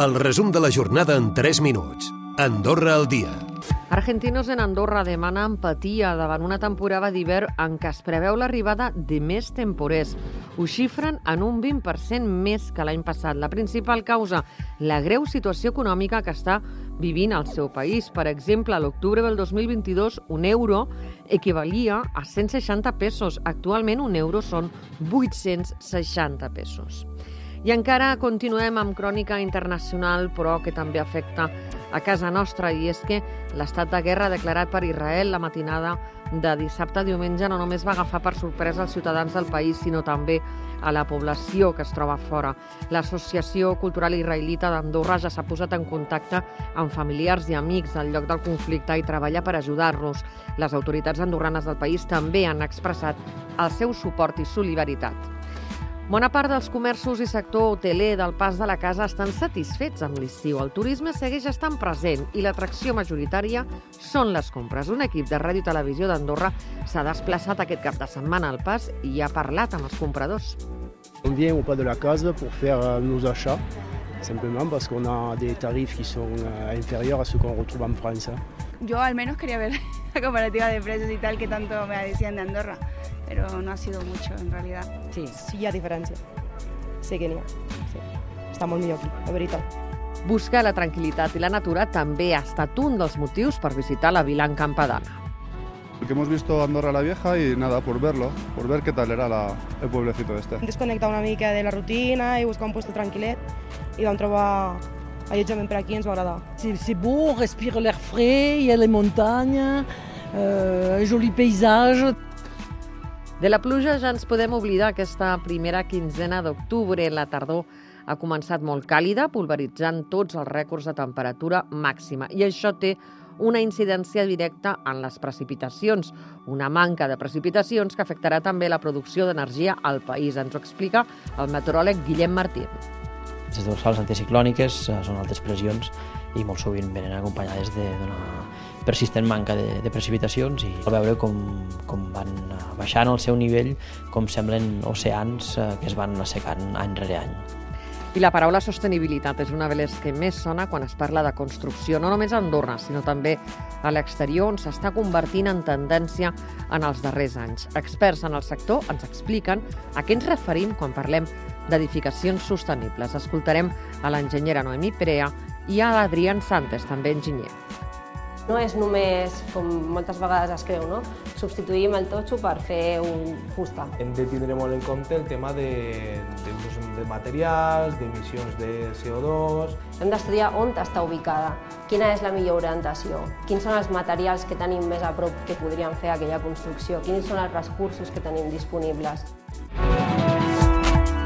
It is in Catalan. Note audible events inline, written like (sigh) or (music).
El resum de la jornada en 3 minuts. Andorra al dia. Argentinos en Andorra demana empatia davant una temporada d'hivern en què es preveu l'arribada de més temporers. Ho xifren en un 20% més que l'any passat. La principal causa, la greu situació econòmica que està vivint el seu país. Per exemple, a l'octubre del 2022, un euro equivalia a 160 pesos. Actualment, un euro són 860 pesos. I encara continuem amb crònica internacional, però que també afecta a casa nostra, i és que l'estat de guerra declarat per Israel la matinada de dissabte a diumenge no només va agafar per sorpresa els ciutadans del país, sinó també a la població que es troba fora. L'Associació Cultural Israelita d'Andorra ja s'ha posat en contacte amb familiars i amics del lloc del conflicte i treballa per ajudar-los. Les autoritats andorranes del país també han expressat el seu suport i solidaritat. Bona part dels comerços i sector hoteler del Pas de la Casa estan satisfets amb l'estiu. El turisme segueix estant present i l'atracció majoritària són les compres. Un equip de Ràdio Televisió d'Andorra s'ha desplaçat aquest cap de setmana al Pas i ha parlat amb els compradors. On vient au pas de la case pour faire euh, nos achats, simplement parce qu'on a des tarifs qui sont euh, inférieurs à ceux qu'on retrouve en France. hein. Yo al menos quería ver la (laughs) comparativa de precios y tal que tanto me decían de Andorra, pero no ha sido mucho en realidad. Sí, sí hi ha diferència. Sí que n'hi ha. Sí. Està molt millor aquí, la veritat. Buscar la tranquil·litat i la natura també ha estat un dels motius per visitar la vila en Campadana. Que hemos visto Andorra la Vieja y nada, por verlo, por ver qué tal era la- el pueblecito este. Desconnectar una mica de la rutina i buscar un puesto tranquil·let i vam trobar allotjament per aquí ens va agradar. C'est c'est beau, on respire l'air frais, il y a les montagnes, euh, un joli paysage. De la pluja ja ens podem oblidar aquesta primera quinzena d'octubre. La tardor ha començat molt càlida, pulveritzant tots els rècords de temperatura màxima. I això té una incidència directa en les precipitacions, una manca de precipitacions que afectarà també la producció d'energia al país. Ens ho explica el meteoròleg Guillem Martín. Les dorsals anticiclòniques eh, són altes pressions i molt sovint venen acompanyades de- d'una persistent manca de, de precipitacions i al veure com, com van eh, baixant el seu nivell, com semblen oceans eh, que es van assecant any rere any. I la paraula sostenibilitat és una de les que més sona quan es parla de construcció, no només a Andorra, sinó també a l'exterior, on s'està convertint en tendència en els darrers anys. Experts en el sector ens expliquen a què ens referim quan parlem d'edificacions sostenibles. Escoltarem a l'enginyera Noemí Perea i a l'Adrián Santes, també enginyer. No és només, com moltes vegades es creu, no? substituïm el totxo per fer un fusta. Hem de tindre molt en compte el tema de, de, de materials, d'emissions de CO2... Hem d'estudiar on està ubicada, quina és la millor orientació, quins són els materials que tenim més a prop que podrien fer aquella construcció, quins són els recursos que tenim disponibles.